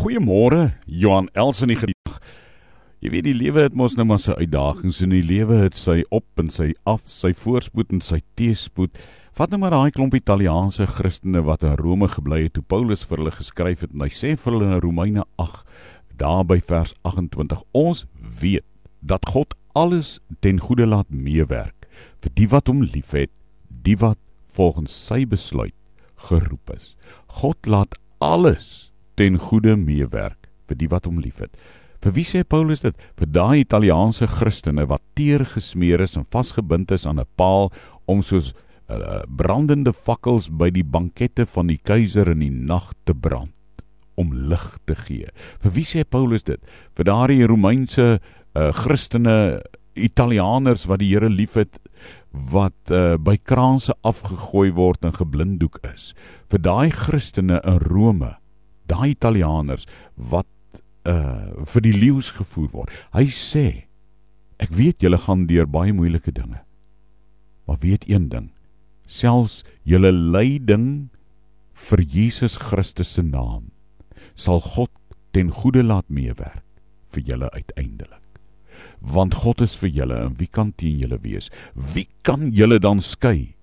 Goeiemôre, Johan Els in die gedig. Jy weet die lewe het mos nou maar sy uitdagings en die lewe het sy op en sy af, sy voorspoed en sy teespoed. Vat nou maar daai klomp Italiaanse Christene wat in Rome gebly het toe Paulus vir hulle geskryf het en hy sê vir hulle in Romeine 8 daar by vers 28 ons weet dat God alles ten goeie laat meewerk vir die wat hom liefhet, die wat volgens sy besluit geroep is. God laat alles ten goeie meewerk vir die wat hom liefhet. Vir wie sê Paulus dit? Vir daai Italiaanse Christene wat teer gesmeer is en vasgebind is aan 'n paal om soos uh, brandende fakkels by die bankette van die keiser in die nag te brand om lig te gee. Vir wie sê Paulus dit? Vir daardie Romeinse uh, Christene Italianers wat die Here liefhet wat uh, by kraanse afgegooi word en geblinddoek is. Vir daai Christene in Rome daai Italianers wat uh vir die leeu's gevoer word. Hy sê ek weet julle gaan deur baie moeilike dinge. Maar weet een ding, selfs julle lyding vir Jesus Christus se naam sal God ten goeie laat meewerk vir julle uiteindelik. Want God is vir julle en wie kan teen julle wees? Wie kan julle dan skei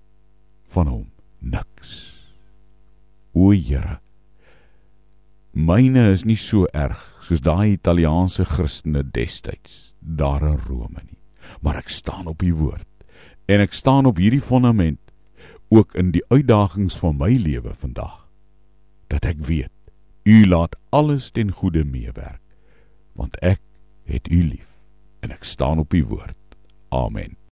van hom? Niks. O Here, Myne is nie so erg soos daai Italiaanse Christene destyds daar in Rome nie. Maar ek staan op u woord en ek staan op hierdie fondament ook in die uitdagings van my lewe vandag dat ek weet u laat alles ten goeie meewerk want ek het u lief en ek staan op u woord. Amen.